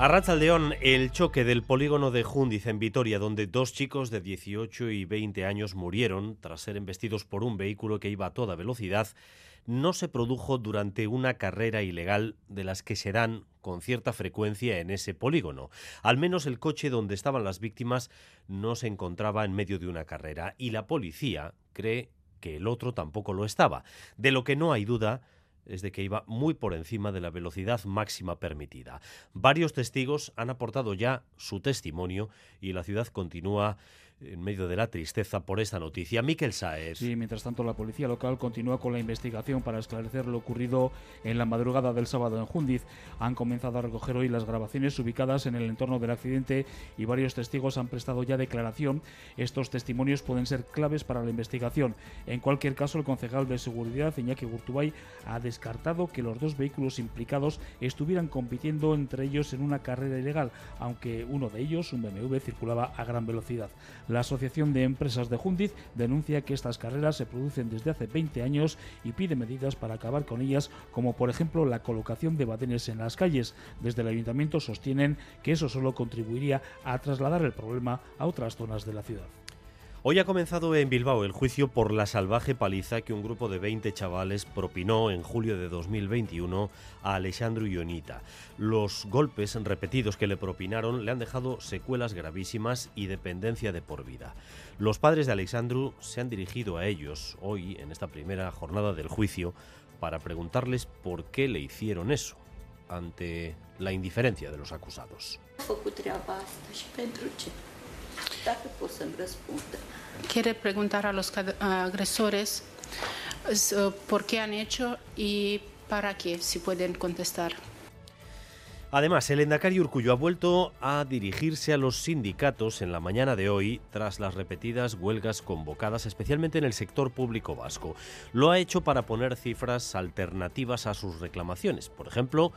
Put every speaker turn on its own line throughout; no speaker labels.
A León, el choque del polígono de Jundiz en Vitoria, donde dos chicos de 18 y 20 años murieron tras ser embestidos por un vehículo que iba a toda velocidad, no se produjo durante una carrera ilegal de las que se dan con cierta frecuencia en ese polígono. Al menos el coche donde estaban las víctimas no se encontraba en medio de una carrera y la policía cree que el otro tampoco lo estaba. De lo que no hay duda es de que iba muy por encima de la velocidad máxima permitida. Varios testigos han aportado ya su testimonio y la ciudad continúa en medio de la tristeza por esta noticia. Miquel Saez.
Sí, mientras tanto la policía local continúa con la investigación para esclarecer lo ocurrido en la madrugada del sábado en Jundiz. Han comenzado a recoger hoy las grabaciones ubicadas en el entorno del accidente y varios testigos han prestado ya declaración. Estos testimonios pueden ser claves para la investigación. En cualquier caso, el concejal de seguridad, Iñaki Gurtubay, ha descartado que los dos vehículos implicados estuvieran compitiendo entre ellos en una carrera ilegal, aunque uno de ellos, un BMW, circulaba a gran velocidad. La Asociación de Empresas de Jundiz denuncia que estas carreras se producen desde hace 20 años y pide medidas para acabar con ellas, como por ejemplo la colocación de badenes en las calles. Desde el ayuntamiento sostienen que eso solo contribuiría a trasladar el problema a otras zonas de la ciudad.
Hoy ha comenzado en Bilbao el juicio por la salvaje paliza que un grupo de 20 chavales propinó en julio de 2021 a Alessandro Ionita. Los golpes repetidos que le propinaron le han dejado secuelas gravísimas y dependencia de por vida. Los padres de Alessandro se han dirigido a ellos hoy, en esta primera jornada del juicio, para preguntarles por qué le hicieron eso, ante la indiferencia de los acusados.
Quiere preguntar a los agresores uh, por qué han hecho y para qué, si pueden contestar.
Además, el Endacari Urcullo ha vuelto a dirigirse a los sindicatos en la mañana de hoy tras las repetidas huelgas convocadas, especialmente en el sector público vasco. Lo ha hecho para poner cifras alternativas a sus reclamaciones. Por ejemplo,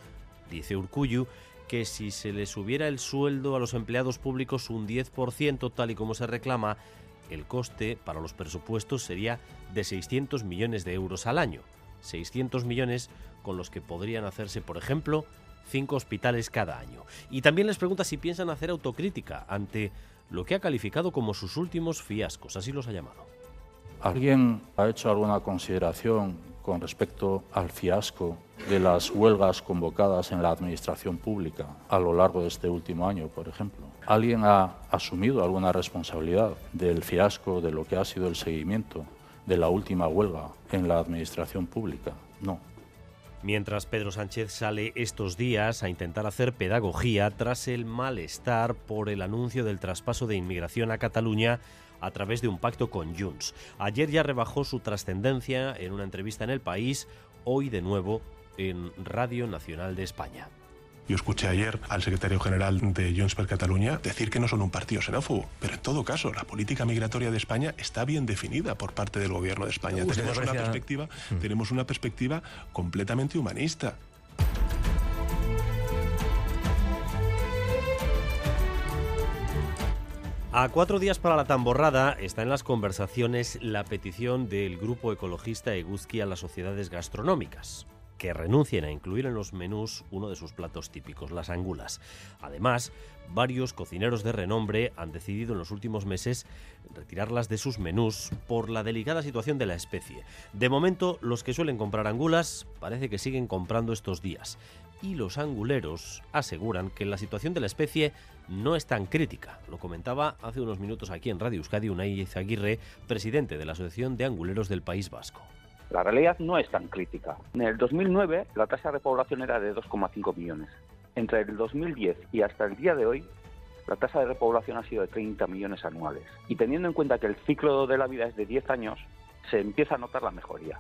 dice Urcullo que si se les subiera el sueldo a los empleados públicos un 10% tal y como se reclama, el coste para los presupuestos sería de 600 millones de euros al año. 600 millones con los que podrían hacerse, por ejemplo, cinco hospitales cada año. Y también les pregunta si piensan hacer autocrítica ante lo que ha calificado como sus últimos fiascos, así los ha llamado.
¿Alguien ha hecho alguna consideración con respecto al fiasco de las huelgas convocadas en la administración pública a lo largo de este último año, por ejemplo. ¿Alguien ha asumido alguna responsabilidad del fiasco de lo que ha sido el seguimiento de la última huelga en la administración pública? No.
Mientras Pedro Sánchez sale estos días a intentar hacer pedagogía tras el malestar por el anuncio del traspaso de inmigración a Cataluña a través de un pacto con Junts. Ayer ya rebajó su trascendencia en una entrevista en El País, hoy de nuevo en Radio Nacional de España.
Yo escuché ayer al secretario general de Junts per Catalunya decir que no son un partido xenófobo, pero en todo caso, la política migratoria de España está bien definida por parte del gobierno de España. tenemos, una perspectiva, mm. tenemos una perspectiva completamente humanista.
A cuatro días para la tamborrada está en las conversaciones la petición del grupo ecologista Eguzki a las sociedades gastronómicas que renuncien a incluir en los menús uno de sus platos típicos, las angulas. Además, varios cocineros de renombre han decidido en los últimos meses retirarlas de sus menús por la delicada situación de la especie. De momento, los que suelen comprar angulas parece que siguen comprando estos días y los anguleros aseguran que la situación de la especie no es tan crítica. Lo comentaba hace unos minutos aquí en Radio Euskadi Unai Aguirre, presidente de la Asociación de Anguleros del País Vasco.
La realidad no es tan crítica. En el 2009 la tasa de repoblación era de 2,5 millones. Entre el 2010 y hasta el día de hoy la tasa de repoblación ha sido de 30 millones anuales. Y teniendo en cuenta que el ciclo de la vida es de 10 años, se empieza a notar la mejoría.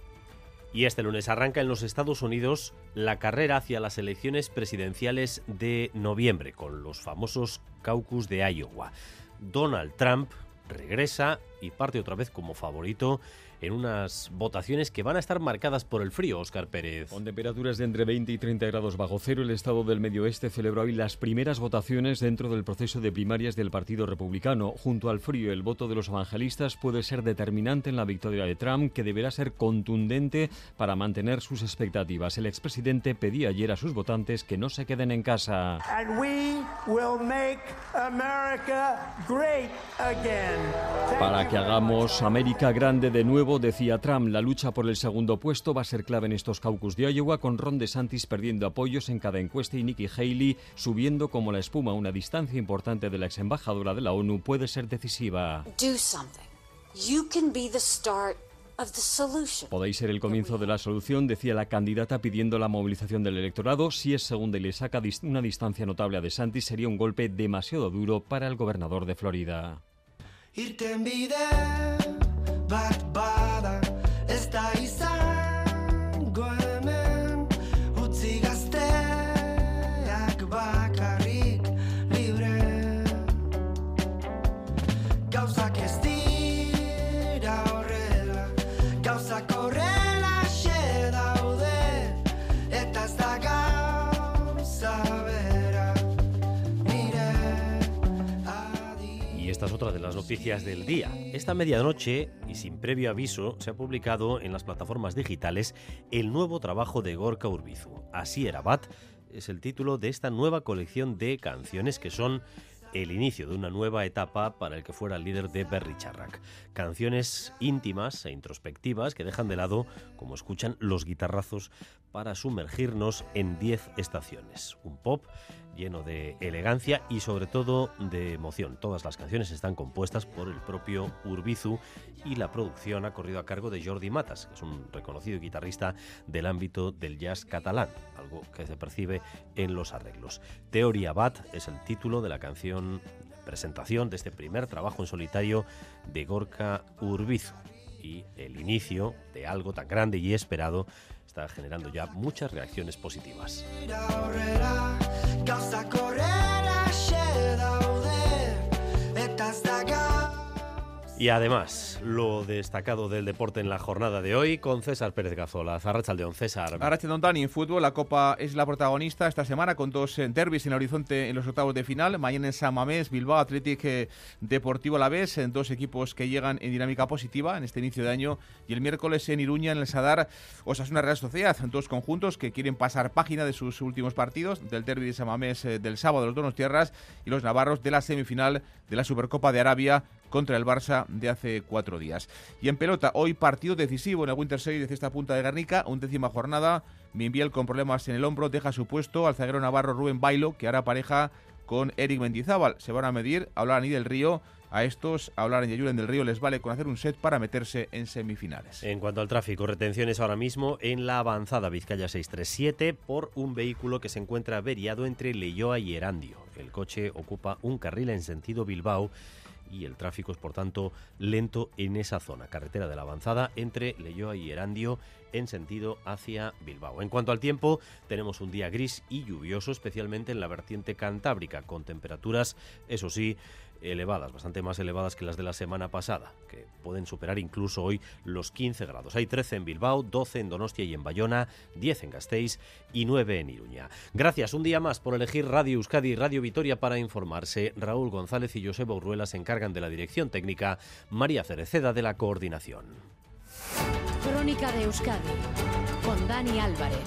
Y este lunes arranca en los Estados Unidos la carrera hacia las elecciones presidenciales de noviembre, con los famosos caucus de Iowa. Donald Trump regresa y parte otra vez como favorito en unas votaciones que van a estar marcadas por el frío, Óscar Pérez.
Con temperaturas de entre 20 y 30 grados bajo cero, el Estado del Medio Oeste celebró hoy las primeras votaciones dentro del proceso de primarias del Partido Republicano. Junto al frío, el voto de los evangelistas puede ser determinante en la victoria de Trump, que deberá ser contundente para mantener sus expectativas. El expresidente pedía ayer a sus votantes que no se queden en casa. Para que hagamos América grande de nuevo, decía Trump, la lucha por el segundo puesto va a ser clave en estos caucus de Iowa, con Ron DeSantis perdiendo apoyos en cada encuesta y Nikki Haley subiendo como la espuma. Una distancia importante de la ex embajadora de la ONU puede ser decisiva. Podéis ser el comienzo de la solución, decía la candidata pidiendo la movilización del electorado. Si es segunda y le saca una distancia notable a DeSantis, sería un golpe demasiado duro para el gobernador de Florida.
irten bide bat bat otra de las noticias del día. Esta medianoche, y sin previo aviso, se ha publicado en las plataformas digitales el nuevo trabajo de Gorka Urbizu. Así era Bat es el título de esta nueva colección de canciones que son el inicio de una nueva etapa para el que fuera el líder de Berry Charrac. Canciones íntimas e introspectivas que dejan de lado, como escuchan, los guitarrazos para sumergirnos en 10 estaciones. Un pop lleno de elegancia y sobre todo de emoción. Todas las canciones están compuestas por el propio Urbizu y la producción ha corrido a cargo de Jordi Matas, que es un reconocido guitarrista del ámbito del jazz catalán, algo que se percibe en los arreglos. Teoria Bat es el título de la canción presentación de este primer trabajo en solitario de Gorka Urbizu y el inicio de algo tan grande y esperado está generando ya muchas reacciones positivas. gauzak horrek Y además, lo destacado del deporte en la jornada de hoy con César Pérez Gazola. Arrachaldeón, César.
Arrachaldeón, Dani. En fútbol, la Copa es la protagonista esta semana con dos eh, derbis en el horizonte en los octavos de final. Mañana en San Mamés, Bilbao, Athletic eh, Deportivo a la vez. En dos equipos que llegan en dinámica positiva en este inicio de año. Y el miércoles en Iruña, en el Sadar, Osasuna Real Sociedad. Dos conjuntos que quieren pasar página de sus últimos partidos. Del derbi de San Mamés eh, del sábado, los Donos Tierras. Y los navarros de la semifinal de la Supercopa de Arabia contra el Barça de hace cuatro días. Y en pelota, hoy partido decisivo en el Winter Series de esta punta de Garnica, décima jornada. Mimbiel con problemas en el hombro deja su puesto al zaguero navarro Rubén Bailo, que hará pareja con Eric Mendizábal. Se van a medir, hablar ni del Río. A estos, hablar en Yayuren del Río les vale con hacer un set para meterse en semifinales.
En cuanto al tráfico, retenciones ahora mismo en la avanzada Vizcaya 637 por un vehículo que se encuentra averiado entre Leyoa y Erandio. El coche ocupa un carril en sentido Bilbao y el tráfico es por tanto lento en esa zona, carretera de la avanzada entre Leyoa y Erandio en sentido hacia Bilbao. En cuanto al tiempo, tenemos un día gris y lluvioso, especialmente en la vertiente cantábrica, con temperaturas, eso sí, elevadas, bastante más elevadas que las de la semana pasada, que pueden superar incluso hoy los 15 grados. Hay 13 en Bilbao, 12 en Donostia y en Bayona, 10 en Gasteiz y 9 en Iruña. Gracias un día más por elegir Radio Euskadi y Radio Vitoria para informarse. Raúl González y Joseba Urruela se encargan de la dirección técnica, María Cereceda de la coordinación.
Crónica de Euskadi con Dani Álvarez.